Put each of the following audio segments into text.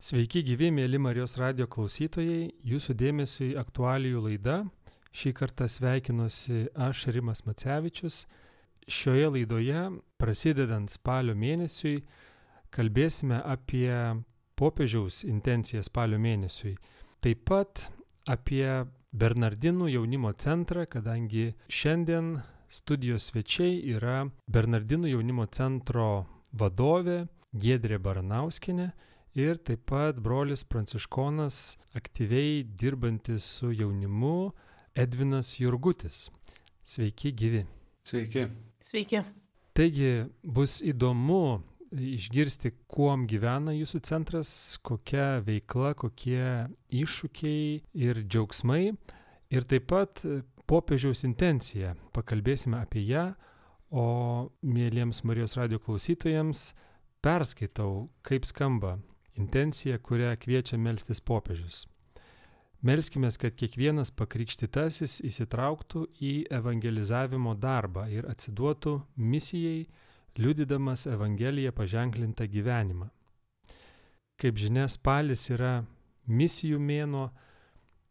Sveiki gyvi, mėly Marijos radio klausytojai, jūsų dėmesio į aktualijų laidą. Šį kartą sveikinuosi aš, Rimas Macevičius. Šioje laidoje, prasidedant spalio mėnesiui, kalbėsime apie popiežiaus intenciją spalio mėnesiui. Taip pat apie Bernardinų jaunimo centrą, kadangi šiandien studijos svečiai yra Bernardinų jaunimo centro vadovė Gedrė Baranauskinė ir taip pat brolis pranciškonas aktyviai dirbantis su jaunimu Edvinas Jurgutis. Sveiki gyvi. Sveiki. Sveiki. Taigi bus įdomu išgirsti, kuom gyvena jūsų centras, kokia veikla, kokie iššūkiai ir džiaugsmai. Ir taip pat popiežiaus intencija. Pakalbėsime apie ją, o mėlyjams Marijos radio klausytojams perskaitau, kaip skamba intencija, kurią kviečia melstis popiežius. Melskime, kad kiekvienas pakrikštytasis įsitrauktų į evangelizavimo darbą ir atsiduotų misijai, liudydamas Evangeliją paženklintą gyvenimą. Kaip žinia, spalis yra misijų mėno,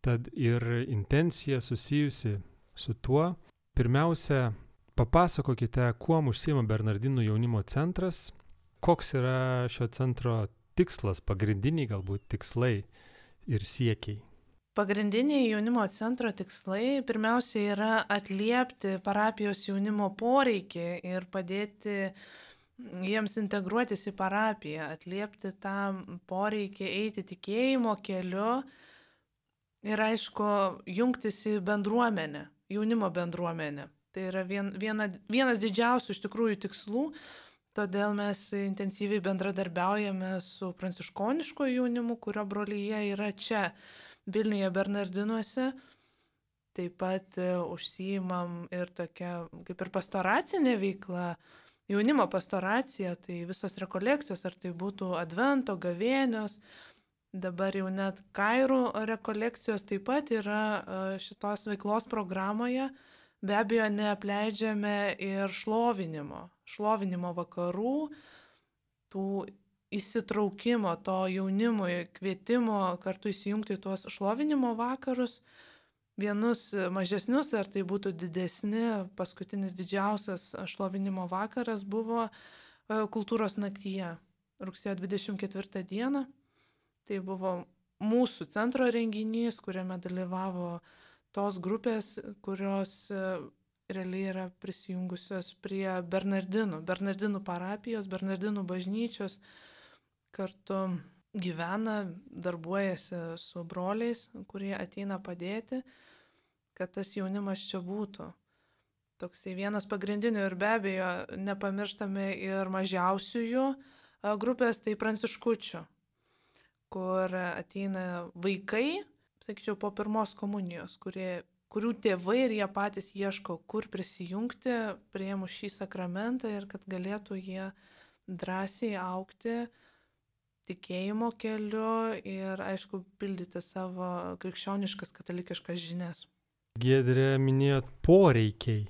tad ir intencija susijusi su tuo. Pirmiausia, papasakokite, kuo užsima Bernardinų jaunimo centras, koks yra šio centro tikslas, pagrindiniai galbūt tikslai ir siekiai? Pagrindiniai jaunimo centro tikslai pirmiausia yra atliepti parapijos jaunimo poreikį ir padėti jiems integruotis į parapiją, atliepti tą poreikį eiti tikėjimo keliu ir aišku, jungtis į bendruomenę, jaunimo bendruomenę. Tai yra vien, viena, vienas didžiausių iš tikrųjų tikslų, Todėl mes intensyviai bendradarbiaujame su pranciškoniško jaunimu, kurio brolyje yra čia, Vilniuje Bernardinuose. Taip pat e, užsijimam ir tokia kaip ir pastoracinė veikla, jaunimo pastoracija, tai visos rekolekcijos, ar tai būtų advento, gavėnios, dabar jau net kairų rekolekcijos taip pat yra e, šitos veiklos programoje. Be abejo, neapleidžiame ir šlovinimo, šlovinimo vakarų, tų įsitraukimo to jaunimui, kvietimo kartu įsijungti tuos šlovinimo vakarus, vienus mažesnius, ar tai būtų didesni, paskutinis didžiausias šlovinimo vakaras buvo e, kultūros naktyje, rugsėjo 24 dieną. Tai buvo mūsų centro renginys, kuriame dalyvavo tos grupės, kurios e, realiai yra prisijungusios prie Bernardinų, Bernardinų parapijos, Bernardinų bažnyčios, kartu gyvena, darbuojasi su broliais, kurie ateina padėti, kad tas jaunimas čia būtų. Toksai vienas pagrindinių ir be abejo nepamirštame ir mažiausiųjų e, grupės, tai pranciškučių, kur ateina vaikai, sakyčiau, po pirmos komunijos, kurie, kurių tėvai ir jie patys ieško, kur prisijungti, prieimus šį sakramentą ir kad galėtų jie drąsiai aukti tikėjimo keliu ir, aišku, pildyti savo krikščioniškas katalikiškas žinias. Gedrė minėjot poreikiai,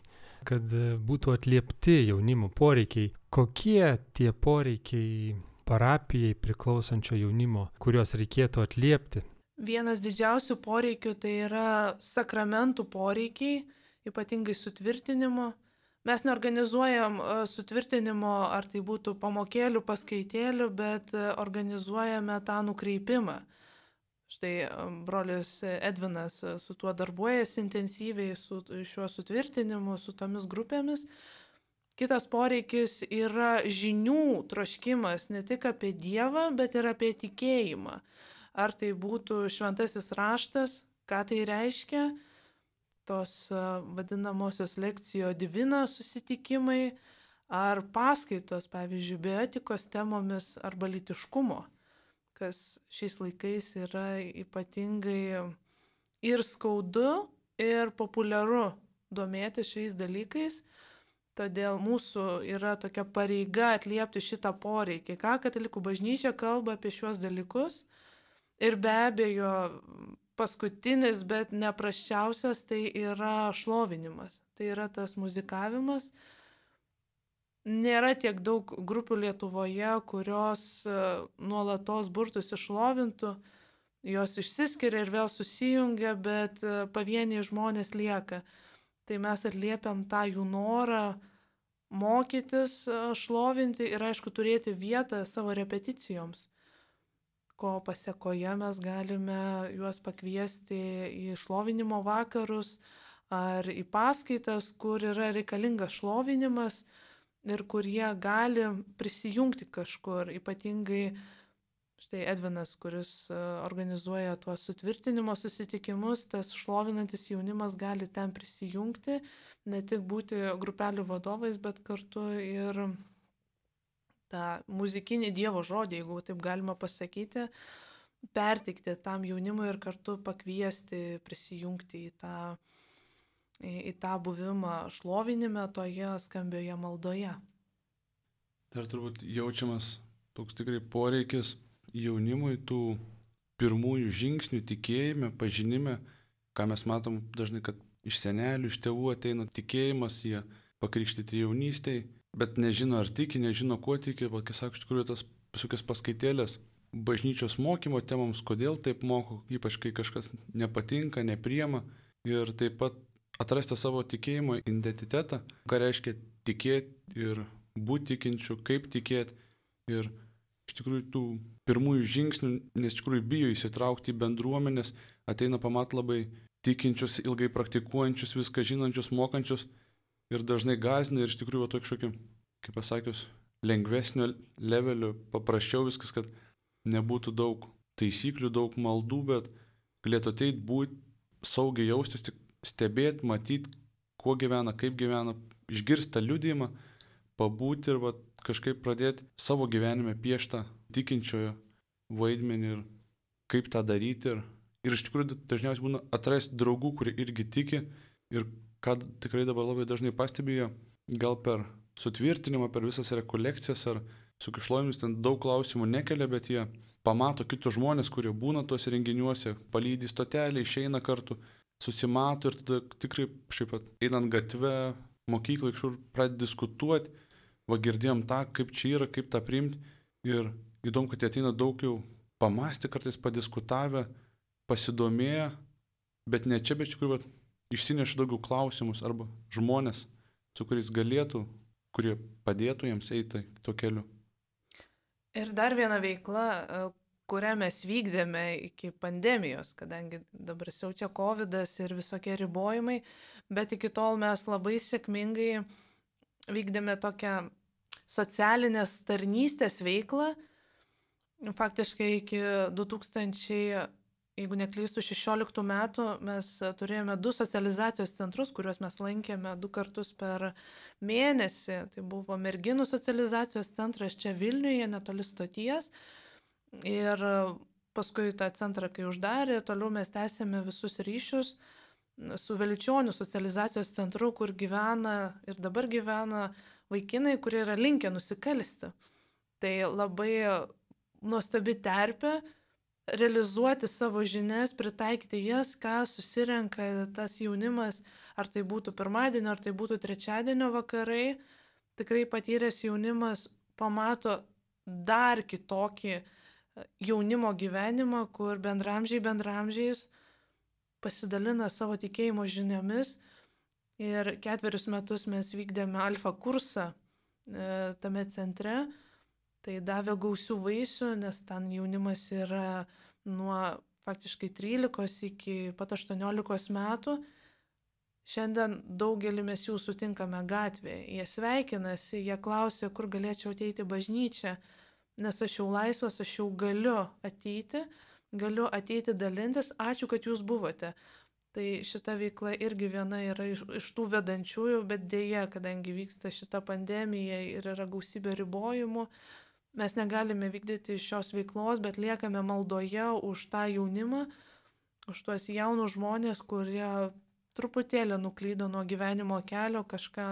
kad būtų atliepti jaunimo poreikiai. Kokie tie poreikiai parapijai priklausančio jaunimo, kuriuos reikėtų atliepti? Vienas didžiausių poreikių tai yra sakramentų poreikiai, ypatingai sutvirtinimo. Mes neorganizuojam e, sutvirtinimo, ar tai būtų pamokėlių, paskaitėlių, bet e, organizuojame tą nukreipimą. Štai e, brolius Edvinas su tuo darbuojasi intensyviai, su šiuo sutvirtinimu, su tomis grupėmis. Kitas poreikis yra žinių troškimas ne tik apie Dievą, bet ir apie tikėjimą ar tai būtų šventasis raštas, ką tai reiškia, tos vadinamosios lekcijo divina susitikimai, ar paskaitos, pavyzdžiui, bioetikos temomis arba litiškumo, kas šiais laikais yra ypatingai ir skaudu, ir populiaru domėti šiais dalykais. Todėl mūsų yra tokia pareiga atliepti šitą poreikį. Ką katalikų bažnyčia kalba apie šiuos dalykus, Ir be abejo, paskutinis, bet neprasčiausias, tai yra šlovinimas. Tai yra tas muzikavimas. nėra tiek daug grupių Lietuvoje, kurios e, nuolatos burtus išlovintų, jos išsiskiria ir vėl susijungia, bet e, pavieniai žmonės lieka. Tai mes atliepiam tą jų norą mokytis, e, šlovinti ir aišku turėti vietą savo repeticijoms ko pasiekoje mes galime juos pakviesti į šlovinimo vakarus ar į paskaitas, kur yra reikalingas šlovinimas ir kur jie gali prisijungti kažkur. Ypatingai štai Edvinas, kuris e, organizuoja tuos sutvirtinimo susitikimus, tas šlovinantis jaunimas gali ten prisijungti, ne tik būti grupelių vadovais, bet kartu ir tą muzikinį Dievo žodį, jeigu taip galima pasakyti, pertikti tam jaunimui ir kartu pakviesti prisijungti į tą, į, į tą buvimą šlovinime toje skambioje maldoje. Dar turbūt jaučiamas toks tikrai poreikis jaunimui tų pirmųjų žingsnių tikėjime, pažinime, ką mes matom dažnai, kad iš senelių, iš tėvų ateina tikėjimas, jie pakrikštyti jaunystėje bet nežino ar tiki, nežino kuo tiki, va, kai sako, iš tikrųjų tas visokias paskaitėlės bažnyčios mokymo temams, kodėl taip moko, ypač kai kažkas nepatinka, nepriema ir taip pat atrasti savo tikėjimo identitetą, ką reiškia tikėti ir būti tikinčiu, kaip tikėti ir iš tikrųjų tų pirmųjų žingsnių, nes iš tikrųjų bijo įsitraukti į bendruomenės, ateina pamat labai tikinčius, ilgai praktikuojančius, viską žinančius, mokančius ir dažnai gazina ir iš tikrųjų to kažkokio, kaip pasakius, lengvesnio levelio, paprasčiau viskas, kad nebūtų daug taisyklių, daug maldų, bet galėtų ateiti, būti, saugiai jaustis, tik stebėti, matyti, kuo gyvena, kaip gyvena, išgirsti tą liūdėjimą, pabūti ir va, kažkaip pradėti savo gyvenime pieštą tikinčiojo vaidmenį ir kaip tą daryti. Ir, ir iš tikrųjų dažniausiai būna atrasti draugų, kurie irgi tiki ir ką tikrai dabar labai dažnai pastebėjo, gal per sutvirtinimą, per visas rekolekcijas ar su kišlojimis ten daug klausimų nekelia, bet jie pamato kitus žmonės, kurie būna tuose renginiuose, palydį stotelį, išeina kartu, susimato ir tada tikrai šiaip pat einant gatve, mokyklai kažkur pradeda diskutuoti, va girdėjom tą, kaip čia yra, kaip tą priimti ir įdomu, kad jie ateina daug jau pamastę, kartais padiskutavę, pasidomėję, bet ne čia, bet iš tikrųjų išsineša daugiau klausimus arba žmonės, su kuriais galėtų, kurie padėtų jiems eiti tuo keliu. Ir dar viena veikla, e, kurią mes vykdėme iki pandemijos, kadangi dabar siaučia COVID ir visokie ribojimai, bet iki tol mes labai sėkmingai vykdėme tokią socialinės tarnystės veiklą. Faktiškai iki 2000 jeigu neklystu, 16 metų mes turėjome du socializacijos centrus, kuriuos mes lankėme du kartus per mėnesį. Tai buvo merginų socializacijos centras čia Vilniuje, netoli stoties. Ir paskui tą centrą, kai uždarė, toliau mes tęsėme visus ryšius su Veličionių socializacijos centru, kur gyvena ir dabar gyvena vaikinai, kurie yra linkę nusikalsti. Tai labai nuostabi terpė realizuoti savo žinias, pritaikyti jas, ką susirenka tas jaunimas, ar tai būtų pirmadienio, ar tai būtų trečiadienio vakarai, tikrai patyręs jaunimas pamato dar kitokį e, jaunimo gyvenimą, kur bendramžiai bendramžiais pasidalina savo tikėjimo žiniomis. Ir ketverius metus mes vykdėme alfa kursą e, tame centre Tai davė gausių vaisių, nes ten jaunimas yra nuo faktiškai 13 iki pat 18 metų. Šiandien daugelį mes jų sutinkame gatvėje. Jie sveikinasi, jie klausia, kur galėčiau ateiti bažnyčią, nes aš jau laisvas, aš jau galiu ateiti, galiu ateiti dalintis, ačiū, kad jūs buvote. Tai šita veikla irgi viena yra iš, iš tų vedančiųjų, bet dėja, kadangi vyksta šita pandemija ir yra gausybė ribojimų, Mes negalime vykdyti šios veiklos, bet liekame maldoje už tą jaunimą, už tuos jaunus žmonės, kurie truputėlį nuklydo nuo gyvenimo kelio, kažką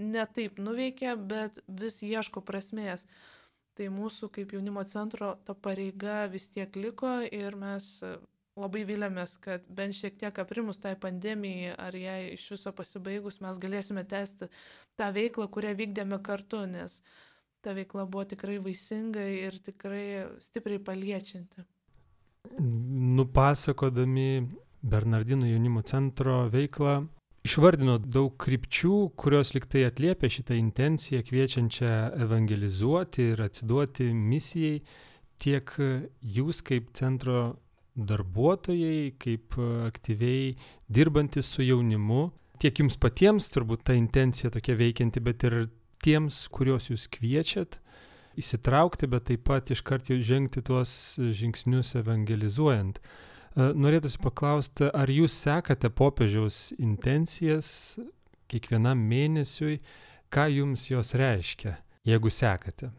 netaip nuveikė, bet vis ieško prasmės. Tai mūsų kaip jaunimo centro ta pareiga vis tiek liko ir mes labai vilėmės, kad bent šiek tiek aprimus tai pandemijai ar jai iš viso pasibaigus mes galėsime tęsti tą veiklą, kurią vykdėme kartu, nes ta veikla buvo tikrai vaisinga ir tikrai stipriai paliečianti. Nupasakodami Bernardino jaunimo centro veiklą, išvardino daug krypčių, kurios liktai atliepia šitą intenciją, kviečiančią evangelizuoti ir atsiduoti misijai, tiek jūs kaip centro darbuotojai, kaip aktyviai dirbantis su jaunimu, tiek jums patiems turbūt ta intencija tokia veikianti, bet ir tiems, kuriuos jūs kviečiat įsitraukti, bet taip pat iškart jau žengti tuos žingsnius evangelizuojant. E, norėtųsi paklausti, ar jūs sekate popiežiaus intencijas kiekvienam mėnesiui, ką jums jos reiškia, jeigu sekate.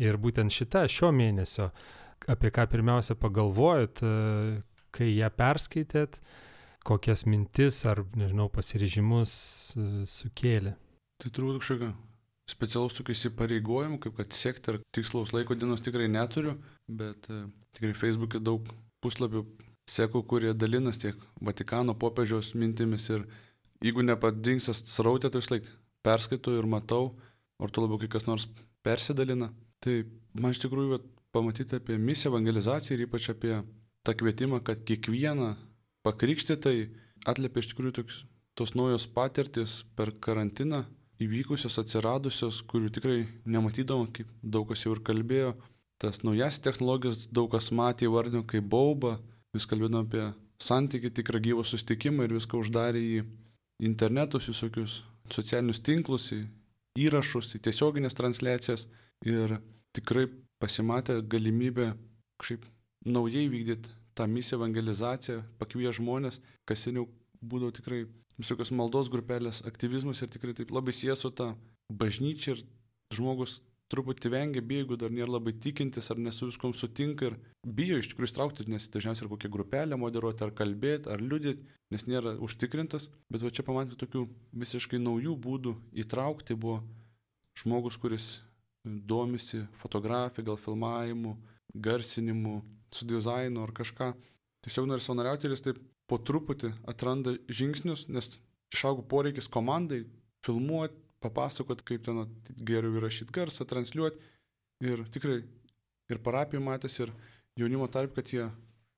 Ir būtent šita šio mėnesio, apie ką pirmiausia pagalvojat, e, kai ją perskaitėt, kokias mintis ar, nežinau, pasiryžimus e, sukėlė. Tai turbūt kažkokio specialaus tokio įsipareigojimo, kaip kad sekti ar tikslaus laiko dienos tikrai neturiu, bet e, tikrai Facebook'e daug puslapių seku, kurie dalinas tiek Vatikano popiežiaus mintimis ir jeigu nepadingsas srautė, tai vis laik perskaitau ir matau, ar tu labiau kai kas nors persidalina. Tai man iš tikrųjų pamatyti apie misiją evangelizaciją ir ypač apie tą kvietimą, kad kiekvieną pakrikštytai atliepia iš tikrųjų toks, tos naujos patirtis per karantiną, įvykusios, atsiradusios, kurių tikrai nematydavom, kaip daug kas jau ir kalbėjo. Tas naujas technologijas daug kas matė, įvardino kaip baubą, vis kalbėjome apie santyki, tikrą gyvą sustikimą ir viską uždarė į internetus, visokius socialinius tinklus, į įrašus, į tiesioginės transliacijas ir tikrai pasimatė galimybė kažkaip naujai vykdyti tą misiją evangelizaciją, pakvies žmonės, kas seniau būdavo tikrai visokios maldos grupelės, aktyvizmas ir tikrai taip labai sieja su ta bažnyčia ir žmogus truputį vengia, bijo, jeigu dar nėra labai tikintis ar nesu viskom sutinka ir bijo iš tikrųjų įstraukti, nes dažniausiai ir kokią grupelę moderuoti, ar kalbėti, ar liudyti, nes nėra užtikrintas. Bet va čia pamatyti tokių visiškai naujų būdų įtraukti buvo žmogus, kuris domisi fotografija, gal filmavimu, garsinimu, su dizainu ar kažką. Tiesiog nori savanoriauti ir jis taip po truputį atranda žingsnius, nes išaugo poreikis komandai filmuoti, papasakot, kaip ten geriau įrašyti garsą, transliuoti. Ir tikrai ir parapijų matęs, ir jaunimo tarp, kad jie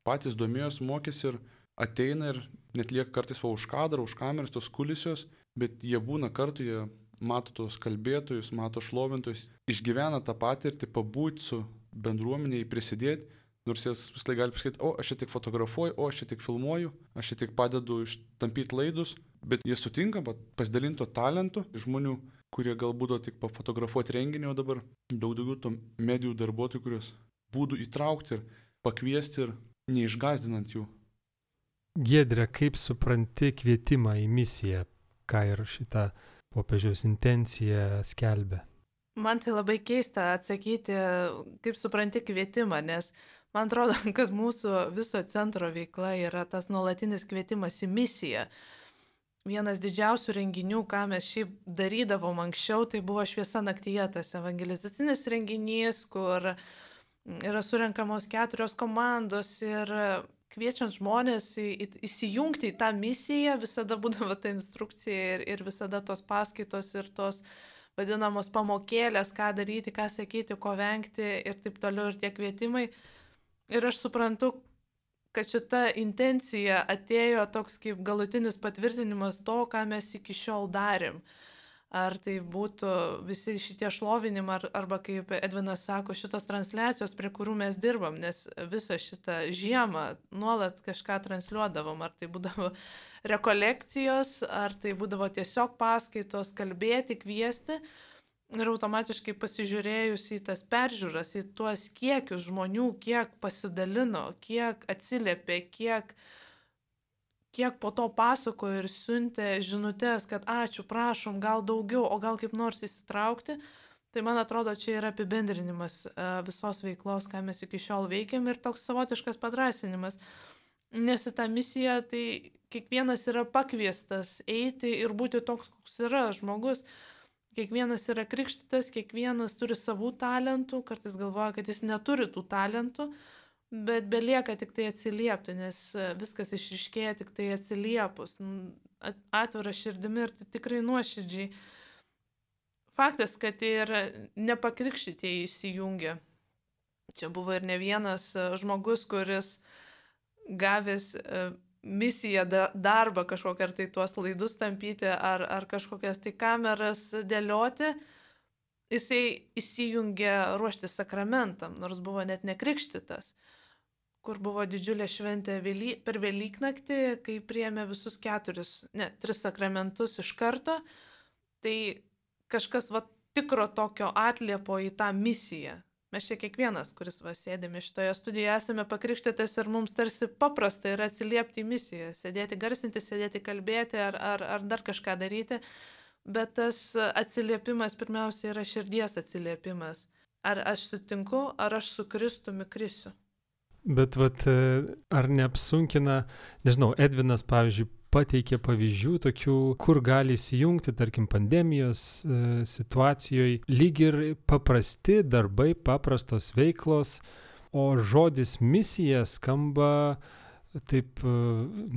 patys domėjosi, mokėsi ir ateina ir net lieka kartais va už kadrą, už kameros, tos kulisios, bet jie būna kartu, jie mato tos kalbėtojus, mato šlovintojus, išgyvena tą patirtį, pabūti su bendruomeniai, prisidėti Nors jis vis laik gali pasakyti, o aš čia tik fotografuoju, o aš čia tik filmuoju, aš čia tik padedu ištampyti laidus, bet jie sutinka pasidalinto talentu žmonių, kurie galbūt tik pafotografuoti renginį, o dabar daug daugiau to medijų darbuotojų, kurios būdų įtraukti ir pakviesti ir neišgazdinant jų. Gedrė, kaip supranti kvietimą į misiją, ką ir šitą popiežiaus intenciją skelbia? Man tai labai keista atsakyti, kaip supranti kvietimą, nes Man atrodo, kad mūsų viso centro veikla yra tas nuolatinis kvietimas į misiją. Vienas didžiausių renginių, ką mes šiaip darydavom anksčiau, tai buvo šviesa naktyje, tas evangelizacinis renginys, kur yra surinkamos keturios komandos ir kviečiant žmonės į, į, įsijungti į tą misiją, visada būdavo ta instrukcija ir, ir visada tos paskaitos ir tos vadinamos pamokėlės, ką daryti, ką sakyti, ko vengti ir taip toliau ir tie kvietimai. Ir aš suprantu, kad šita intencija atėjo toks kaip galutinis patvirtinimas to, ką mes iki šiol darėm. Ar tai būtų visi šitie šlovinimai, ar, arba kaip Edvinas sako, šitos transliacijos, prie kurių mes dirbam, nes visą šitą žiemą nuolat kažką transliuodavom, ar tai būdavo rekolekcijos, ar tai būdavo tiesiog paskaitos, kalbėti, kviesti. Uh, Ir automatiškai pasižiūrėjus į tas peržiūras, į tuos kiekius žmonių, kiek pasidalino, kiek atsiliepė, kiek, kiek po to pasakojo ir siuntė žinutės, kad ačiū, prašom, gal daugiau, o gal kaip nors įsitraukti, tai man atrodo, čia yra apibendrinimas e, visos veiklos, ką mes iki šiol veikiam ir toks savotiškas padrasinimas. Nes į tą misiją tai kiekvienas yra pakviestas eiti ir būti toks, koks yra žmogus. Kiekvienas yra krikštytas, kiekvienas turi savų talentų, kartais galvoja, kad jis neturi tų talentų, bet belieka tik tai atsiliepti, nes viskas išriškėja tik tai atsiliepus, atvira širdimi ir tai tikrai nuoširdžiai. Faktas, kad ir nepakrikštytieji įsijungia. Čia buvo ir ne vienas e, žmogus, kuris gavęs misiją, darbą kažkokią, ar tai tuos laidus tampyti, ar, ar kažkokias tai kameras dėlioti, jisai įsijungė ruošti sakramentam, nors buvo net nekrikštytas kur buvo didžiulė šventė vėly, per Velyknaktį, kai priėmė visus keturis, ne, tris sakramentus iš karto, tai kažkas va tikro tokio atliepo į tą misiją. Mes čia kiekvienas, kuris va sėdėme šitoje studijoje, esame pakrikštytas ir mums tarsi paprasta yra atsiliepti į misiją, sėdėti garsinti, sėdėti kalbėti ar, ar, ar dar kažką daryti, bet tas atsiliepimas pirmiausia yra širdies atsiliepimas. Ar aš sutinku, ar aš su Kristumi krisiu. Bet vat, e, ar neapsunkina, nežinau, Edvinas, pavyzdžiui, pateikė pavyzdžių tokių, kur gali įsijungti, tarkim, pandemijos e, situacijoje, lyg ir paprasti darbai, paprastos veiklos, o žodis misija skamba taip, e,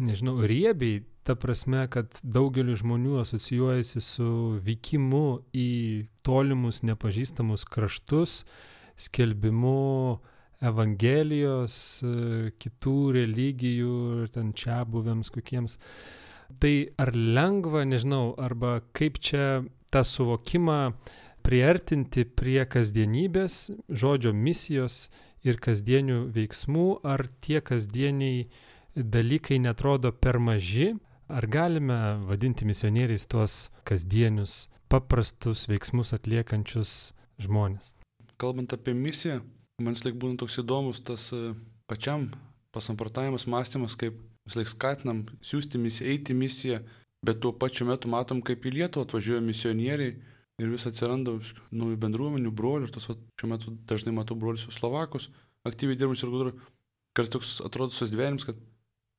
nežinau, riebiai, ta prasme, kad daugeliu žmonių asocijuojasi su vykimu į tolimus, nepažįstamus kraštus, skelbimu, Evangelijos, e, kitų religijų ir ten čia buvėms kokiems. Tai ar lengva, nežinau, arba kaip čia tą suvokimą priartinti prie kasdienybės, žodžio misijos ir kasdienių veiksmų, ar tie kasdieniai dalykai netrodo per maži, ar galime vadinti misionieriais tuos kasdienius, paprastus veiksmus atliekančius žmonės. Kalbant apie misiją, Man vis laik būna toks įdomus tas e, pačiam pasamprotavimas, mąstymas, kaip vis laik skatinam siūsti misiją, eiti misiją, bet tuo pačiu metu matom, kaip į Lietuvą atvažiuoja misionieriai ir vis atsiranda naujų bendruomenių, brolių, ir tas va, šiuo metu dažnai matau brolius Slovakus, aktyviai dirbančius ir gudur, kad toks atrodo susidvėrims, kad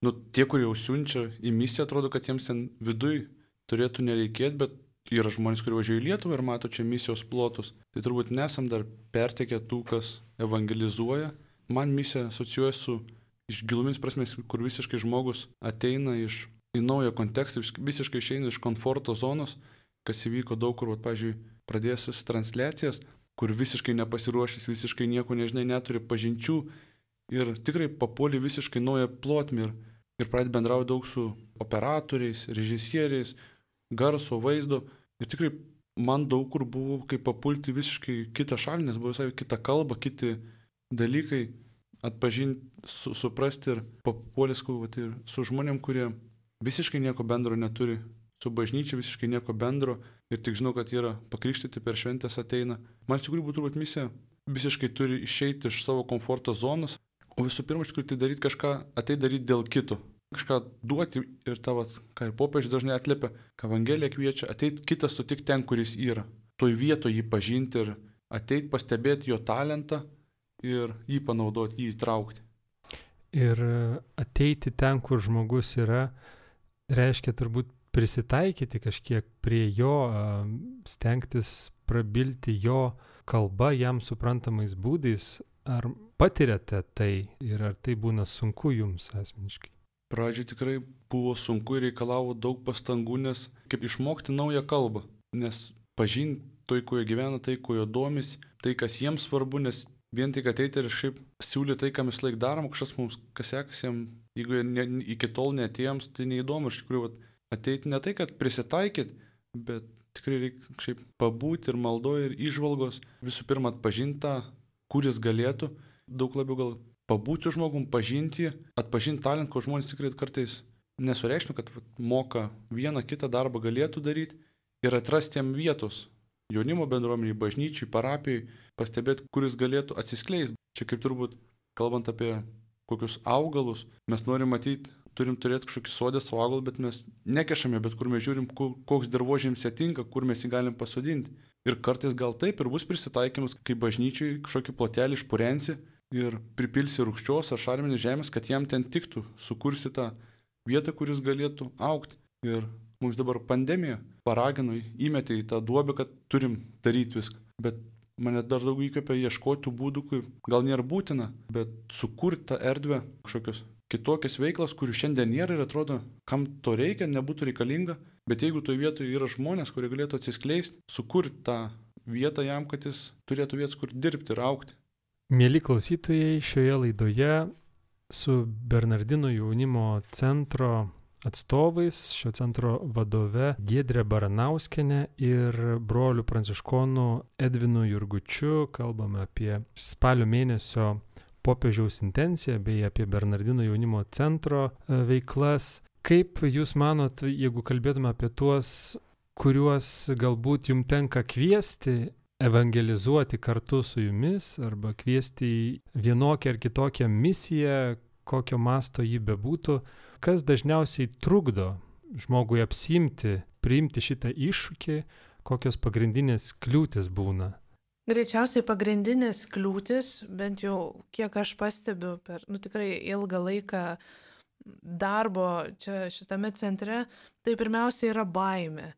nu, tie, kurie jau siunčia į misiją, atrodo, kad jiems ten viduj turėtų nereikėti, bet yra žmonės, kurie važiuoja į Lietuvą ir mato čia misijos plotus. Tai turbūt nesam dar pertekę tų, kas evangelizuoja. Man misija asocijuoja su iš gilumis prasmės, kur visiškai žmogus ateina iš, į naują kontekstą, visiškai išeina iš komforto zonos, kas įvyko daug kur, pavyzdžiui, pradėsis transliacijas, kur visiškai nepasiruošęs, visiškai nieko nežinai, neturi pažinčių ir tikrai papuoli visiškai naują plotmį ir, ir pradedi bendrauti daug su operatoriais, režisieriais, garso, vaizdo Ir tikrai man daug kur buvo kaip papulti visiškai kitą šalį, nes buvo visai kita kalba, kiti dalykai, atpažinti, su, suprasti ir papuolęs kovoti ir su žmonėm, kurie visiškai nieko bendro neturi, su bažnyčia visiškai nieko bendro ir tik žinau, kad yra pakrikštyti per šventės ateina. Man iš tikrųjų būtų turbūt misija visiškai turi išeiti iš savo komforto zonos, o visų pirma, iš tikrųjų tai daryti kažką, atei daryti dėl kito kažką duoti ir tavas, ką ir popiežius dažnai atliepia, ką Evangelija kviečia, ateit kitas sutik ten, kuris yra. Toj vietoje jį pažinti ir ateit pastebėti jo talentą ir jį panaudoti, jį įtraukti. Ir ateiti ten, kur žmogus yra, reiškia turbūt prisitaikyti kažkiek prie jo, stengtis prabilti jo kalba jam suprantamais būdais. Ar patiriate tai ir ar tai būna sunku jums asmeniškai? Pradžiai tikrai buvo sunku ir reikalavo daug pastangų, nes kaip išmokti naują kalbą, nes pažinti tai, kuo jie gyvena, tai, kuo jie domis, tai, kas jiems svarbu, nes vien tik ateiti ir šiaip siūlyti tai, ką mes laik darom, kažkas mums, kas sekasi jiem, jeigu ne, iki tol netiems, tai neįdomu, iš tikrųjų, ateiti ne tai, kad prisitaikyt, bet tikrai reikia šiaip pabūti ir maldoje ir išvalgos, visų pirma atpažinti tą, kuris galėtų, daug labiau gal pabūti žmogum, pažinti atpažinti talentą, ko žmonės tikrai kartais nesureikšmina, kad moka vieną kitą darbą galėtų daryti ir atrasti jam vietos jaunimo bendruomeniai, bažnyčiai, parapijai, pastebėti, kuris galėtų atsiskleisti. Čia kaip turbūt, kalbant apie kokius augalus, mes norim matyti, turim turėti kažkokį sodę savo augalą, bet mes nekešame, bet kur mes žiūrim, koks dirbožėms atinka, kur mes jį galim pasodinti. Ir kartais gal taip ir bus prisitaikymas, kai bažnyčiai kažkokį plotelį išpurensi ir pripilsi rūkščios ar šarminės žemės, kad jam ten tiktų, sukursi tą vietą, kuris galėtų aukti. Ir mums dabar pandemija paragino, įmetė į tą duobę, kad turim daryti viską. Bet mane dar daug įkvepia ieškoti būdų, kai gal nėra būtina, bet sukurti tą erdvę, kažkokios kitokias veiklas, kurių šiandien nėra ir atrodo, kam to reikia, nebūtų reikalinga, bet jeigu toje vietoje yra žmonės, kurie galėtų atsiskleisti, sukurti tą vietą jam, kad jis turėtų vietas, kur dirbti ir aukti. Mėly klausytojai, šioje laidoje su Bernardino jaunimo centro atstovais, šio centro vadove Gedrė Baranauskenė ir broliu pranciškonu Edvinu Jurgučiu kalbame apie spalio mėnesio popiežiaus intenciją bei apie Bernardino jaunimo centro e, veiklas. Kaip Jūs manot, jeigu kalbėtume apie tuos, kuriuos galbūt jums tenka kviesti evangelizuoti kartu su jumis arba kviesti į vienokią ar kitokią misiją, kokio masto jį bebūtų, kas dažniausiai trukdo žmogui apsimti, priimti šitą iššūkį, kokios pagrindinės kliūtis būna? Greičiausiai pagrindinės kliūtis, bent jau kiek aš pastebiu per nu, tikrai ilgą laiką darbo čia šitame centre, tai pirmiausia yra baime.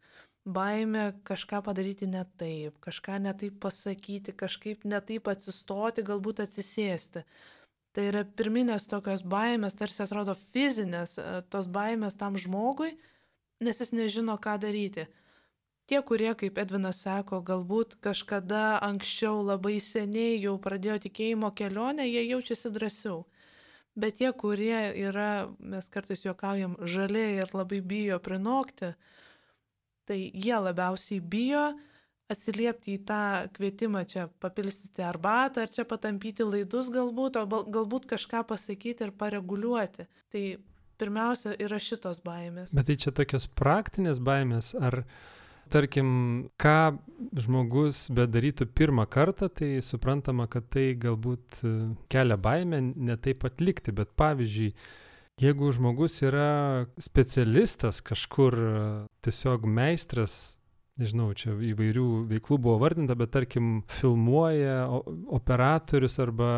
Baime kažką padaryti ne taip, kažką ne taip pasakyti, kažkaip ne taip atsistoti, galbūt atsisėsti. Tai yra pirminės tokios baimės, tarsi atrodo fizinės, e, tos baimės tam žmogui, nes jis nežino, ką daryti. Tie, kurie, kaip Edvinas sako, galbūt kažkada anksčiau labai seniai jau pradėjo tikėjimo kelionę, jie jaučiasi drąsiau. Bet tie, kurie yra, mes kartais juokaujam, žaliai ir labai bijo prinokti, tai jie labiausiai bijo, atsiliepti į tą kvietimą čia papilstyti arbatą, ar čia patampyti laidus galbūt, o galbūt kažką pasakyti ir pareguliuoti. Tai pirmiausia yra šitos baimės. Bet tai čia tokios praktinės baimės, ar tarkim, ką žmogus bedarytų pirmą kartą, tai suprantama, kad tai galbūt kelia baimę ne taip atlikti, bet pavyzdžiui, jeigu žmogus yra specialistas kažkur, tiesiog meistras nežinau, čia įvairių veiklų buvo vardinta, bet tarkim filmuoja operatorius arba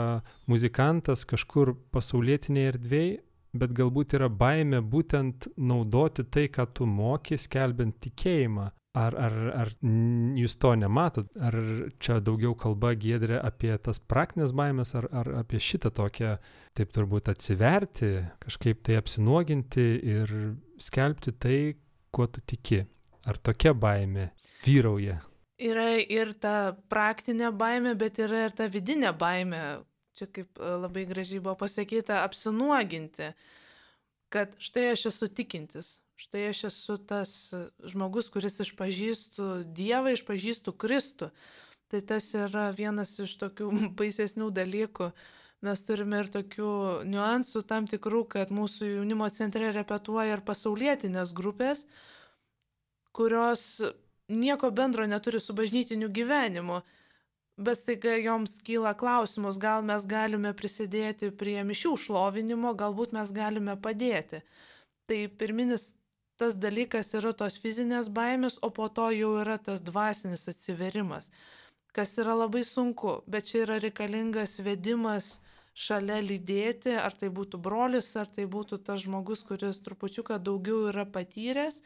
muzikantas kažkur pasaulietinėje erdvėje, bet galbūt yra baime būtent naudoti tai, ką tu moki, skelbiant tikėjimą. Ar, ar, ar jūs to nematot? Ar čia daugiau kalba gėdrė apie tas praktinės baimės, ar, ar apie šitą tokią, taip turbūt atsiverti, kažkaip tai apsinuoginti ir skelbti tai, kuo tu tiki? Ar tokia baime vyrauja? Yra ir ta praktinė baime, bet yra ir ta vidinė baime. Čia kaip e, labai gražiai buvo pasakyta, apsinuoginti, kad štai aš esu tikintis, štai aš esu tas žmogus, kuris išpažįstu Dievą, išpažįstu Kristų. Tai tas yra vienas iš tokių baisesnių dalykų. Mes turime ir tokių niuansų tam tikrų, kad mūsų jaunimo centre repetuoja ir pasaulietinės grupės, kurios nieko bendro neturi su bažnytiniu gyvenimu, bet staiga joms kyla klausimus, gal mes galime prisidėti prie mišių šlovinimo, galbūt mes galime padėti. Tai pirminis tas dalykas yra tos fizinės baimės, o po to jau yra tas dvasinis atsiverimas, kas yra labai sunku, bet čia yra reikalingas vedimas šalia lydėti, ar tai būtų brolis, ar tai būtų tas žmogus, kuris trupučiuką daugiau yra patyręs,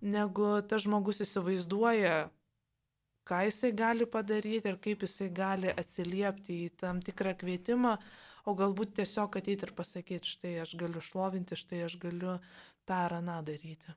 negu tas žmogus įsivaizduoja, ką jisai gali padaryti ir kaip jisai gali atsiliepti į tam tikrą kvietimą, o galbūt tiesiog ateiti ir pasakyti, štai aš galiu šlovinti, štai aš galiu tą ar aną daryti.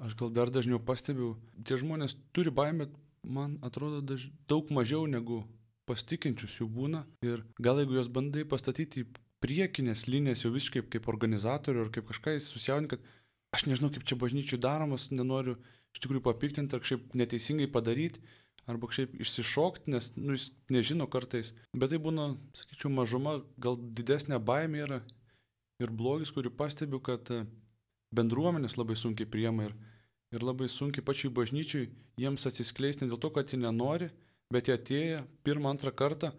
Aš gal dar dažniau pastebiu, tie žmonės turi baimę, man atrodo, daž... daug mažiau negu pasitikinčius jų būna. Ir gal jeigu juos bandai pastatyti į priekinės linijas jau visiškai kaip organizatorių ar kaip kažką susijaudinti, kad aš nežinau, kaip čia bažnyčių daromas, nenoriu iš tikrųjų papiktinti ar kažkaip neteisingai padaryti, arba kažkaip išsišokti, nes nu, jis nežino kartais. Bet tai būna, sakyčiau, mažuma, gal didesnė baimė yra ir blogis, kurį pastebiu, kad bendruomenės labai sunkiai priema ir, ir labai sunkiai pačiai bažnyčiai jiems atsiskleisti ne dėl to, kad jie nenori, bet jie atėję pirmą, antrą kartą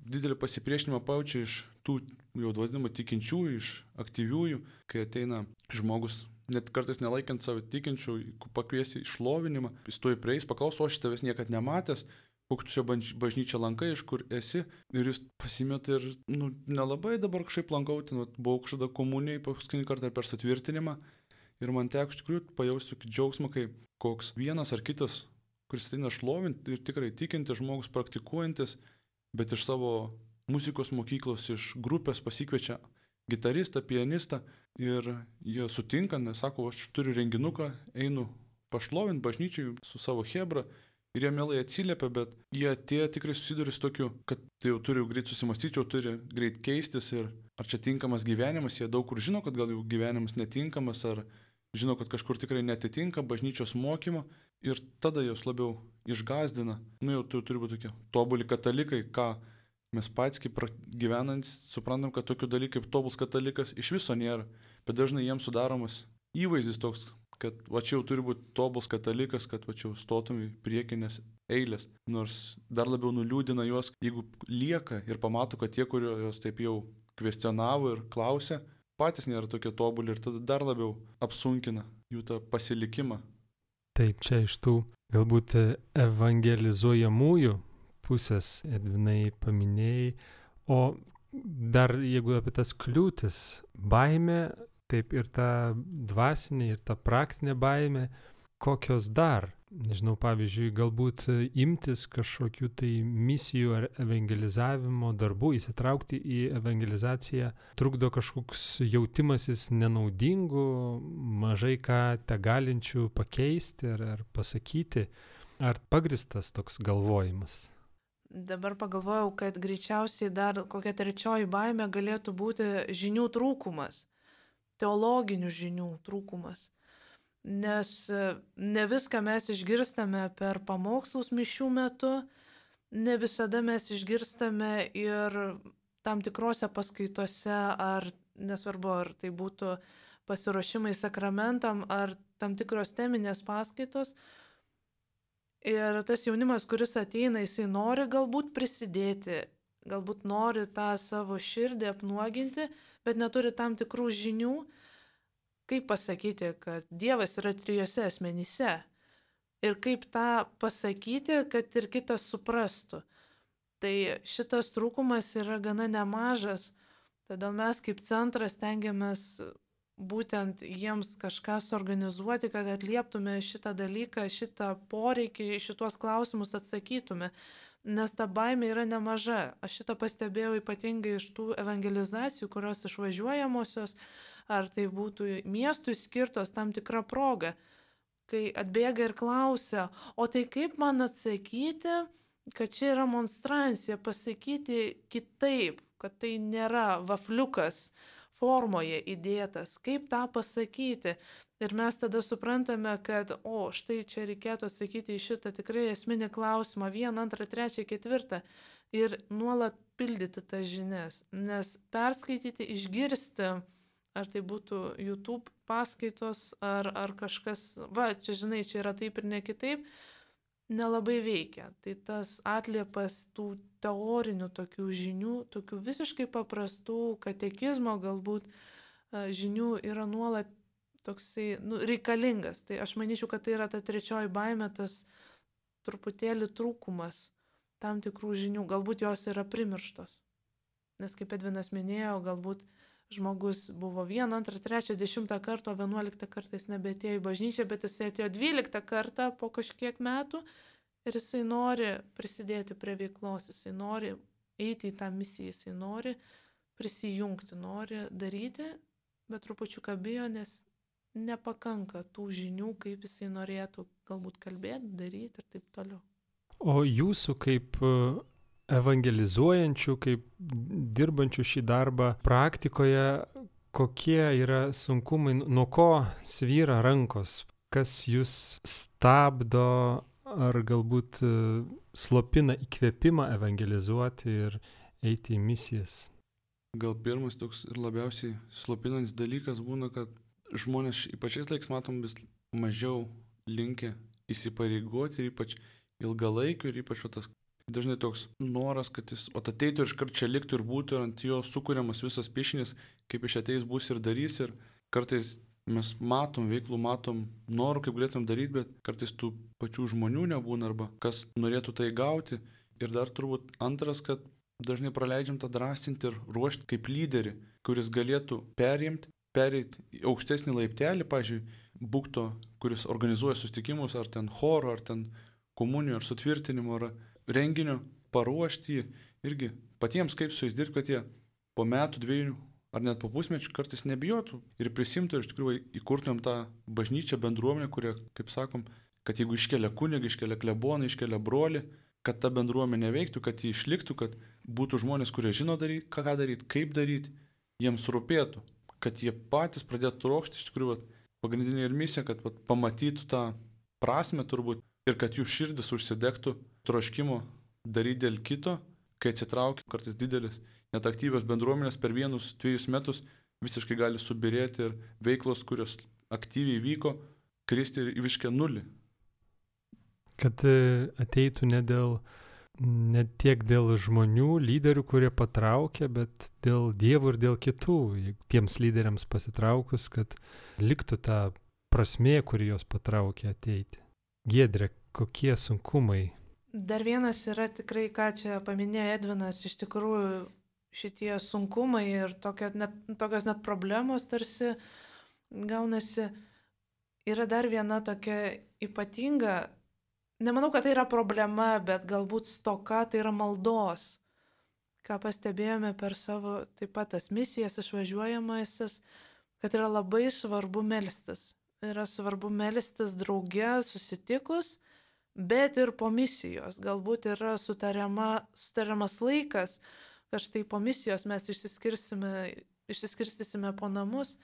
didelį pasipriešinimą paučia iš tų jau vadinamų tikinčiųjų, iš aktyviųjų, kai ateina žmogus net kartais nelaikant savo tikinčių, pakviesi išlovinimą, jis tuoj prieis, paklaus, o aš tavęs niekad nematęs, kokiu čia bažnyčia lankai, iš kur esi, ir jis pasimeta ir, nu, nelabai dabar kažkaip lankauti, nu, buvau kažkada komunijai paskutinį kartą per sutvirtinimą, ir man teko iš tikrųjų pajausti tokį džiaugsmą, kai koks vienas ar kitas kuris ateina šlovinti ir tikrai tikintis žmogus, praktikuojantis, bet iš savo muzikos mokyklos, iš grupės pasikviečia gitaristą, pianistą ir jie sutinka, nes sako, aš turiu renginuką, einu pašlovinti bažnyčiai su savo Hebra ir jie mielai atsiliepia, bet jie atėjo tikrai susiduria su tokiu, kad tai jau turi greit susimastyti, jau turi greit keistis ir ar čia tinkamas gyvenimas, jie daug kur žino, kad gal jų gyvenimas netinkamas, ar žino, kad kažkur tikrai netitinka bažnyčios mokymo ir tada jos labiau išgazdina. Nu jau tu turi būti tokie tobuli katalikai, ką mes patys kaip gyvenantys suprantam, kad tokių dalykų kaip tobulas katalikas iš viso nėra, bet dažnai jiems sudaromas įvaizdis toks, kad va čia jau turi būti tobulas katalikas, kad va čia jau stotum į priekinės eilės. Nors dar labiau nuliūdina juos, jeigu lieka ir pamato, kad tie, kurie jos taip jau kvestionavo ir klausė, patys nėra tokie tobuli ir tada dar labiau apsunkina jų tą pasilikimą. Taip, čia iš tų galbūt evangelizuojamųjų pusės Edvinai paminėjai, o dar jeigu apie tas kliūtis, baime taip ir ta dvasinė, ir ta praktinė baime, kokios dar, nežinau, pavyzdžiui, galbūt imtis kažkokių tai misijų ar evangelizavimo darbų, įsitraukti į evangelizaciją, trukdo kažkoks jautimasis nenaudingu, mažai ką te galinčių pakeisti ar, ar pasakyti, ar pagristas toks galvojimas. Dabar pagalvojau, kad greičiausiai dar kokia trečioji baime galėtų būti žinių trūkumas teologinių žinių trūkumas. Nes e, ne viską mes išgirstame per pamokslus mišių metu, ne visada mes išgirstame ir tam tikrose paskaitose, ar nesvarbu, ar tai būtų pasiruošimai sakramentam, ar tam tikros teminės paskaitos. Ir tas jaunimas, kuris ateina, jisai nori galbūt prisidėti, galbūt nori tą savo širdį apnuoginti, bet neturi tam tikrų žinių, kaip pasakyti, kad Dievas yra trijose asmenyse. Ir kaip tą pasakyti, kad ir kitas suprastų. Tai šitas trūkumas yra gana nemažas, todėl mes kaip centras tengiamės būtent jiems kažką suorganizuoti, kad atlieptume šitą dalyką, šitą poreikį, šitos klausimus atsakytume nes ta baimė yra nemaža. Aš šitą pastebėjau ypatingai iš tų evangelizacijų, kurios išvažiuojamosios, ar tai būtų miestui skirtos tam tikra proga, kai atbėga ir klausia, o tai kaip man atsakyti, kad čia yra monstrancija, pasakyti kitaip, kad tai nėra vafliukas formoje įdėtas, kaip tą pasakyti. Ir mes tada suprantame, kad, o, štai čia reikėtų atsakyti į šitą tikrai esminį klausimą, vieną, antrą, trečią, ketvirtą. Ir nuolat pildyti tas žinias. Nes perskaityti, išgirsti, ar tai būtų YouTube paskaitos, ar, ar kažkas, va, čia žinai, čia yra taip ir ne kitaip, nelabai veikia. Tai tas atliepas tų teorinių tokių žinių, tokių visiškai paprastų katekizmo galbūt žinių yra nuolat toksai nu, reikalingas. Tai aš manyčiau, kad tai yra ta trečioji baime, tas truputėlį trūkumas tam tikrų žinių. Galbūt jos yra primirštos. Nes kaip Edvinas minėjo, galbūt žmogus buvo vieną, antrą, trečią, dešimtą kartą, o vienuoliktą kartą jis nebetėjo į bažnyčią, bet jisai atėjo dvyliktą kartą po kažkiek metų ir jisai nori prisidėti prie veiklos, jisai nori eiti į tą misiją, jisai nori prisijungti, nori daryti, bet trupučiu bijo, nes nepakanka tų žinių, kaip jisai norėtų galbūt kalbėti, daryti ir taip toliau. O jūsų kaip evangelizuojančių, kaip dirbančių šį darbą praktikoje, kokie yra sunkumai, nuo ko svyra rankos, kas jūs stabdo ar galbūt e, slopina įkvėpimą evangelizuoti ir eiti į misijas? Gal pirmas toks ir labiausiai slopinantis dalykas būna, kad žmonės ypačiais laiks matom vis mažiau linkę įsipareigoti ir ypač ilgalaikiu ir ypač tas dažnai toks noras, kad jis ateitų ir iškart čia liktų ir būtų ir ant jo sukūriamas visas piešinis, kaip iš ateis bus ir darys ir kartais mes matom veiklų, matom norų, kaip galėtum daryti, bet kartais tų pačių žmonių nebūna arba kas norėtų tai gauti. Ir dar turbūt antras, kad dažnai praleidžiam tą drąsinti ir ruošti kaip lyderį, kuris galėtų perimti pereiti į aukštesnį laiptelį, pažiūrėjau, būkto, kuris organizuoja sustikimus, ar ten choro, ar ten komunijų ar sutvirtinimo ar renginio, paruošti jį irgi patiems kaip su jais dirbti, kad jie po metų, dviejų ar net po pusmečių kartais nebijotų ir prisimtų ir iš tikrųjų įkurtumėm tą bažnyčią bendruomenę, kurie, kaip sakom, kad jeigu iškelia kunigą, iškelia kleboną, iškelia brolį, kad ta bendruomenė veiktų, kad ji išliktų, kad būtų žmonės, kurie žino daryti, ką daryti, kaip daryti, jiems rūpėtų, kad jie patys pradėtų trokšti, iš tikrųjų, pagrindinė ir misija, kad vat, pamatytų tą prasme turbūt ir kad jų širdis užsidegtų troškimo daryti dėl kito, kai atsitraukia kartais didelis, net aktyvios bendruomenės per vienus, dviejus metus visiškai gali subirėti ir veiklos, kurios aktyviai vyko, kristi į visišką nulį. Kad e, ateitų ne dėl ne tiek dėl žmonių, lyderių, kurie patraukia, bet dėl dievų ir dėl kitų, tiems lyderiams pasitraukus, kad liktų ta prasmė, kuri juos patraukia ateiti. Giedrė, kokie sunkumai? Dar vienas yra tikrai, ką čia paminėjo Edvinas, iš tikrųjų šitie sunkumai ir tokio, net, tokios net problemos tarsi gaunasi, yra dar viena tokia ypatinga nemanau, kad tai yra problema, bet galbūt stoka tai yra maldos. Ką pastebėjome per savo taip pat tas misijas išvažiuojamasis, kad yra labai svarbu melstis. Yra svarbu melstis drauge, susitikus, bet ir po misijos. Galbūt yra sutariama, sutariamas laikas, kad štai po misijos mes išsiskirstysime po namus,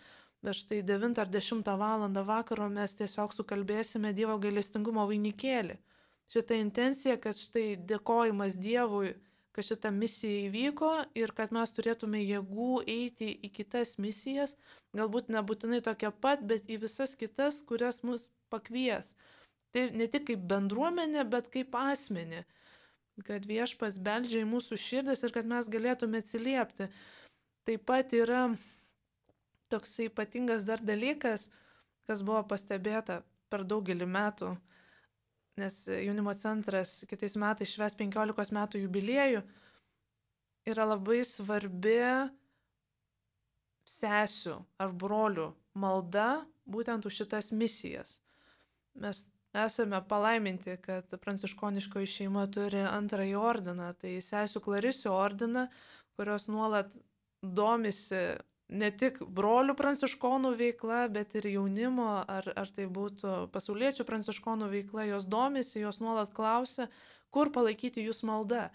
bet štai 9 ar 10 val. vakaro mes tiesiog sukalbėsime Dievo gailestingumo vainikėlį šitą intenciją, kad štai dėkojimas Dievui, kad šita misija įvyko ir kad mes turėtume jėgų eiti į kitas misijas, galbūt nebūtinai tokia pat, bet į visas kitas, kurias mus pakvies. Tai ne tik kaip bendruomenė, bet kaip asmenį, kad viešpas beldžia į mūsų širdis ir kad mes galėtume atsiliepti. Taip pat yra toks ypatingas dar dalykas, kas buvo pastebėta per daugelį metų nes jaunimo centras kitais metais šves 15 metų jubiliejų, yra labai svarbi sesių ar brolių malda būtent už šitas misijas. Mes esame palaiminti, kad pranciškoniškoji šeima turi antrąjį ordiną, tai sesių Klarisių ordiną, kurios nuolat domisi ne tik brolių pranciškonų veikla, bet ir jaunimo, ar, ar tai būtų pasauliečių pranciškonų veikla, jos domisi, jos nuolat klausia, kur palaikyti jūs maldą.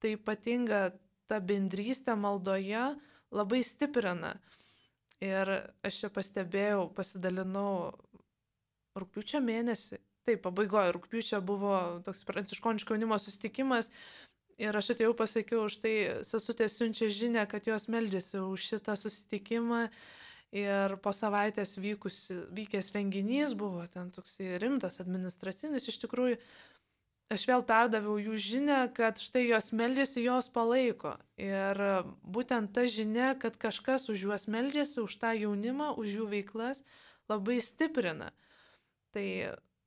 Tai ypatinga ta bendrystė maldoje labai stiprina. Ir aš čia pastebėjau, pasidalinau rūpiučio mėnesį. Taip, pabaigoje rūpiučio buvo toks pranciškoniško jaunimo susitikimas Ir aš atėjau pasakiau, už tai sesutė siunčia žinę, kad jos meldžiasi už šitą susitikimą. Ir po savaitės vykusi, vykęs renginys buvo ten toks rimtas administracinis. Iš tikrųjų, aš vėl perdaviau jų žinę, kad štai jos meldžiasi, jos palaiko. Ir būtent ta žinia, kad kažkas už juos meldžiasi, už tą jaunimą, už jų veiklas, labai stiprina. Tai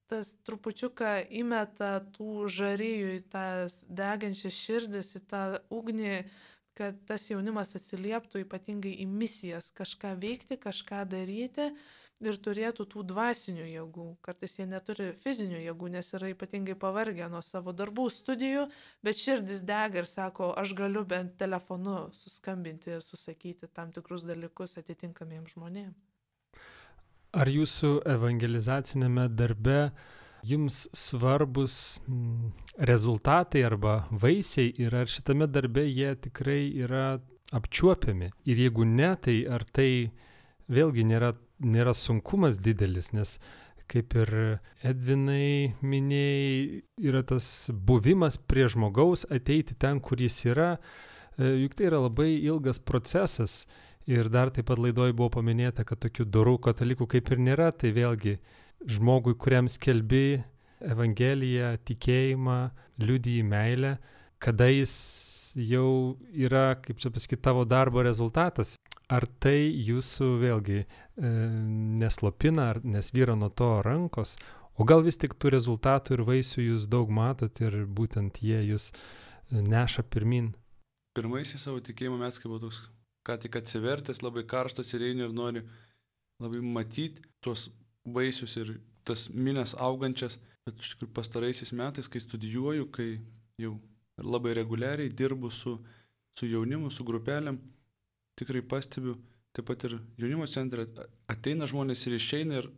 tas trupučiuką įmeta tų žaryjų į tas degančias širdis, į tą ugnį, kad tas jaunimas atsilieptų ypatingai į misijas, kažką veikti, kažką daryti ir turėtų tų dvasinių jėgų. Kartais jie neturi fizinių jėgų, nes yra ypatingai pavargę nuo savo darbų, studijų, bet širdis dega ir sako, aš galiu bent telefonu suskambinti ir susakyti tam tikrus dalykus atitinkamiems žmonėms. Ar jūsų evangelizacinėme darbe jums svarbus mm, rezultatai arba vaisiai ir ar šitame darbe jie tikrai yra apčiuopiami? Ir jeigu ne, tai ar tai vėlgi nėra, nėra sunkumas didelis, nes kaip ir Edvinai minėjai, yra tas buvimas prie žmogaus, ateiti ten, kur jis yra, e, juk tai yra labai ilgas procesas Ir dar taip pat laidoje buvo paminėta, kad tokių dorų katalikų kaip ir nėra, tai vėlgi žmogui, kuriam skelbi Evangeliją, tikėjimą, liudyji meilę, kada jis jau yra, kaip čia pasakyti, tavo darbo rezultatas. Ar tai jūsų vėlgi e, neslopina, ar nesvyra nuo to rankos, o gal vis tik tų rezultatų ir vaisių jūs daug matot ir būtent jie jūs neša pirmin? Pirmaisiais savo tikėjimo mes kaip buvo toks ką tik atsivertęs, labai karštas ir eini ir nori labai matyti tuos vaisius ir tas minės augančias, bet iš tikrųjų pastaraisiais metais, kai studijuoju, kai jau labai reguliariai dirbu su, su jaunimu, su grupelėm, tikrai pastebiu, taip pat ir jaunimo centre ateina žmonės ir išeina ir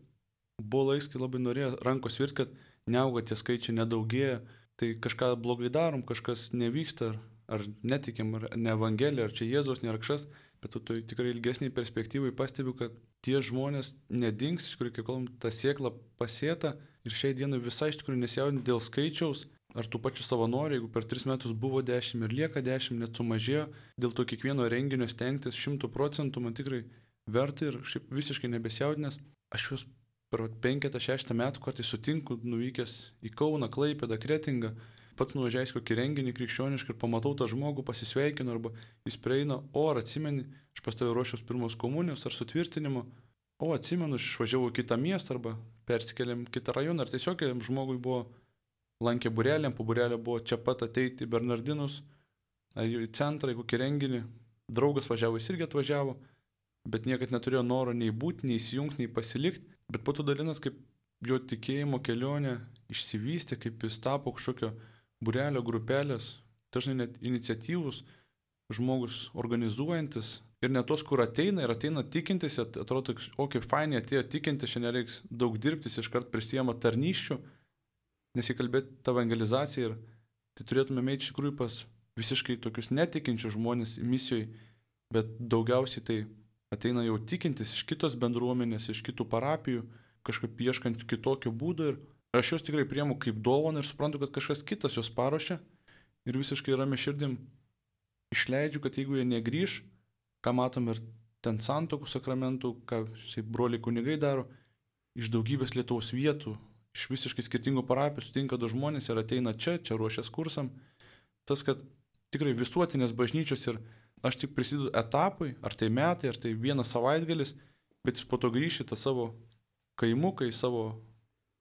buvo laiks, kai labai norėjo rankos virt, kad neauga tie skaičiai, nedaugėja, tai kažką blogai darom, kažkas nevyksta, ar, netikim, ar ne Evangelija, ar čia Jėzaus nėra kažkas, bet tu tikrai ilgesniai perspektyvai pastebiu, kad tie žmonės nedings, iš kurių, kaip kalbam, ta siekla pasėta ir šiai dienai visai iš tikrųjų nesijaudinti dėl skaičiaus, ar tų pačių savanorių, jeigu per tris metus buvo dešimt ir lieka dešimt, net sumažėjo, dėl to kiekvieno renginio stengtis šimtų procentų man tikrai verta ir šiaip visiškai nebesijaudinęs. Aš juos per penketą, šeštą metų kartais sutinku, nuvykęs į Kauną, Klaipėdą, Kretingą, pats nuvažiavęs kokį renginį krikščionišką ir pamatau tą žmogų, pasisveikinu arba jis prieina, o ar atsimeni, aš pas tavę ruošiaus pirmos komunijos ar sutvirtinimo, o atsimenu, aš išvažiavau į kitą miestą arba persikėlėm kitą rajoną, ar tiesiog žmogui buvo lankė burelėm, po burelio buvo čia pat ateiti į Bernardinus, ar į centrą, į kokį renginį, draugas važiavo, jis irgi atvažiavo, bet niekad neturėjo noro nei būti, nei įsijungti, nei pasilikti, bet po to dalinas, kaip jo tikėjimo kelionė išsivystė, kaip jis tapo kažkokio burelio grupelės, dažnai net iniciatyvus žmogus organizuojantis ir ne tos, kur ateina ir ateina tikintis, atrodo, o kaip fainai atėjo tikintis, šiandien reiks daug dirbtis, iškart prisijama tarnyščių, nesikalbėti tą evangelizaciją ir tai turėtume eiti iš tikrųjų pas visiškai tokius netikinčius žmonės misijoje, bet daugiausiai tai ateina jau tikintis iš kitos bendruomenės, iš kitų parapijų, kažkaip ieškant kitokio būdo ir aš juos tikrai priemu kaip dovaną ir suprantu, kad kažkas kitas juos paruošia ir visiškai rami širdim išleidžiu, kad jeigu jie negryž, ką matom ir ten santokų sakramentų, ką broliai kunigai daro, iš daugybės Lietuvos vietų, iš visiškai skirtingų parapijų sutinka du žmonės ir ateina čia, čia ruošias kursam. Tas, kad tikrai visuotinės bažnyčios ir aš tik prisidedu etapui, ar tai metai, ar tai vienas savaitgalis, bet jis po to grįžti tą savo kaimuką, į savo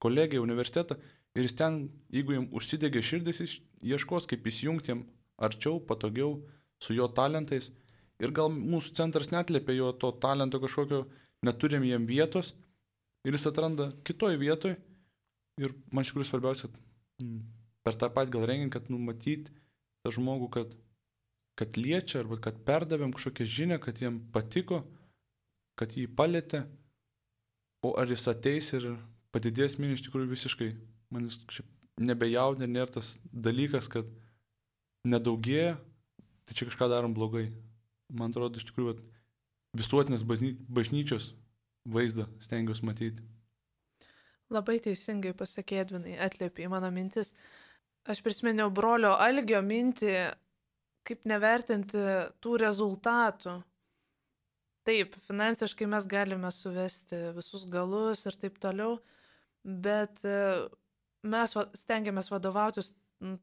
kolegiją, universitetą ir jis ten, jeigu jam užsidegė širdis, jis ieškos, kaip įsijungti jam arčiau, patogiau, su jo talentais. Ir gal mūsų centras netlėpia jo to talento kažkokio, neturim jam vietos. Ir jis atranda kitoj vietoj. Ir man iš tikrųjų svarbiausia, mm, per tą patį gal renginį, kad numatyti tą žmogų, kad, kad liečia, arba kad perdavėm kažkokią žinią, kad jiem patiko, kad jį palėtė, o ar jis ateis ir padidės minį iš tikrųjų visiškai, man jis nebejaudė, nėra tas dalykas, kad nedaugėja, tai čia kažką darom blogai. Man atrodo, iš tikrųjų, visuotinės bažnyčios vaizdą stengiuosi matyti. Labai teisingai pasakė Edvinai, atlėpė į mano mintis. Aš prisiminiau brolio Algio mintį, kaip nevertinti tų rezultatų. Taip, finansiškai mes galime suvesti visus galus ir taip toliau, bet e, mes stengiamės vadovautis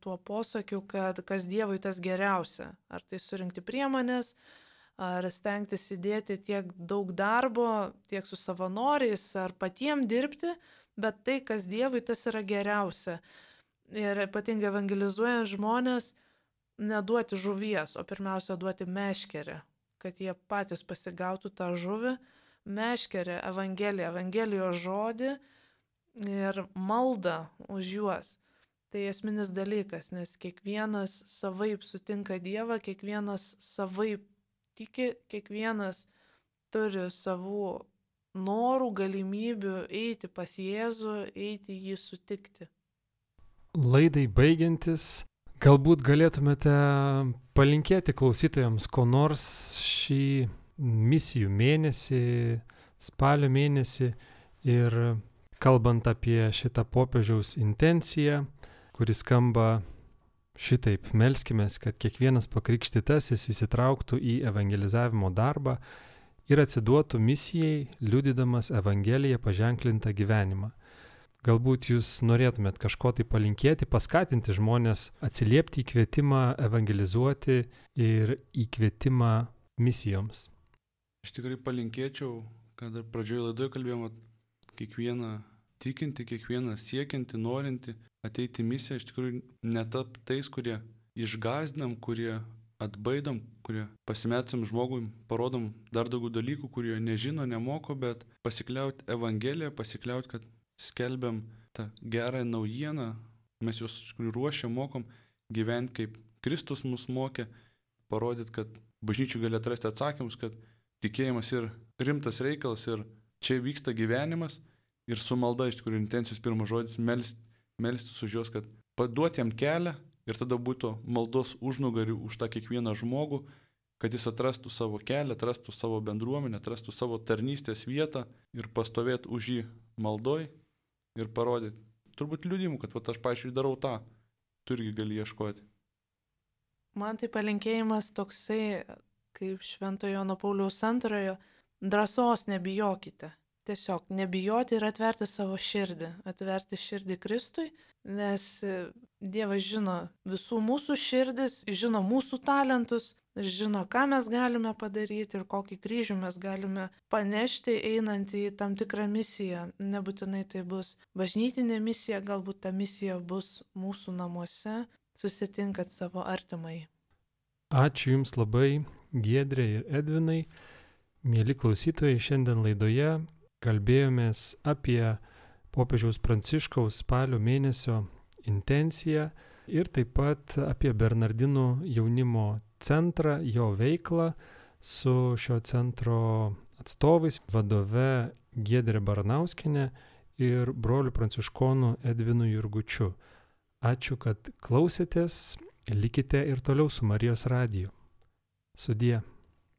tuo posakiu, kad kas Dievui tas geriausia. Ar tai surinkti priemonės, ar stengtis įdėti tiek daug darbo, tiek su savanoriais, ar patiems dirbti, bet tai, kas Dievui, tas yra geriausia. Ir ypatingai evangelizuojant žmonės, neduoti žuvies, o pirmiausia duoti meškerę, kad jie patys pasigautų tą žuvį, meškerę, evangeliją, evangelijos žodį ir maldą už juos. Tai esminis dalykas, nes kiekvienas savaip sutinka Dievą, kiekvienas savaip tiki, kiekvienas turi savų norų, galimybių eiti pas Jėzų, eiti jį sutikti. Laidai baigiantis, galbūt galėtumėte palinkėti klausytojams ko nors šį misijų mėnesį, spalio mėnesį ir kalbant apie šitą popiežiaus intenciją, kuris skamba šitaip, melskime, kad kiekvienas pakrikštytasis įsitrauktų į evangelizavimo darbą ir atsiduotų misijai, liudydamas Evangeliją paženklintą gyvenimą. Galbūt jūs norėtumėt kažko tai palinkėti, paskatinti žmonės atsiliepti į kvietimą evangelizuoti ir į kvietimą misijoms. Aš tikrai palinkėčiau, kad ir pradžioje laidoje kalbėjome, kiekvieną tikinti, kiekvieną siekianti, norinti ateiti misiją, iš tikrųjų netap tais, kurie išgazdinam, kurie atbaidom, kurie pasimetam žmogui, parodom dar daugiau dalykų, kurie nežino, nemoko, bet pasikliauti Evangeliją, pasikliauti, kad skelbiam tą gerąją naujieną, mes juos ruošiam, mokom gyventi kaip Kristus mus mokė, parodyti, kad bažnyčių gali atrasti atsakymus, kad tikėjimas ir rimtas reikalas ir čia vyksta gyvenimas ir su malda iš tikrųjų intencijos pirmas žodis melst, melstis už juos, kad paduoti jam kelią ir tada būtų maldos užnugarių už tą kiekvieną žmogų, kad jis atrastų savo kelią, atrastų savo bendruomenę, atrastų savo tarnystės vietą ir pastovėtų už jį maldoj ir parodyti. Turbūt liūdimų, kad pat aš, pažiūrėjau, darau tą, tu irgi gali ieškoti. Man tai palinkėjimas toksai, kaip Šventojo Jono Pauliaus antrojo, drąsos nebijokite. Tiesiog nebijoti ir atverti savo širdį, atverti širdį Kristui, nes Dievas žino visų mūsų širdis, žino mūsų talentus, žino, ką mes galime padaryti ir kokį kryžių mes galime panešti einant į tam tikrą misiją. Nebūtinai tai bus bažnytinė misija, galbūt ta misija bus mūsų namuose, susitinkat savo artimai. Ačiū Jums labai, Giedrė ir Edvinai. Mėly klausytojai, šiandien laidoje kalbėjomės apie popiežiaus Pranciškaus spalio mėnesio intenciją ir taip pat apie Bernardinų jaunimo centrą, jo veiklą su šio centro atstovais, vadove Giedrė Baranauskinė ir broliu pranciškonu Edvinu Jurgučiu. Ačiū, kad klausėtės, likite ir toliau su Marijos radiju. Sudie.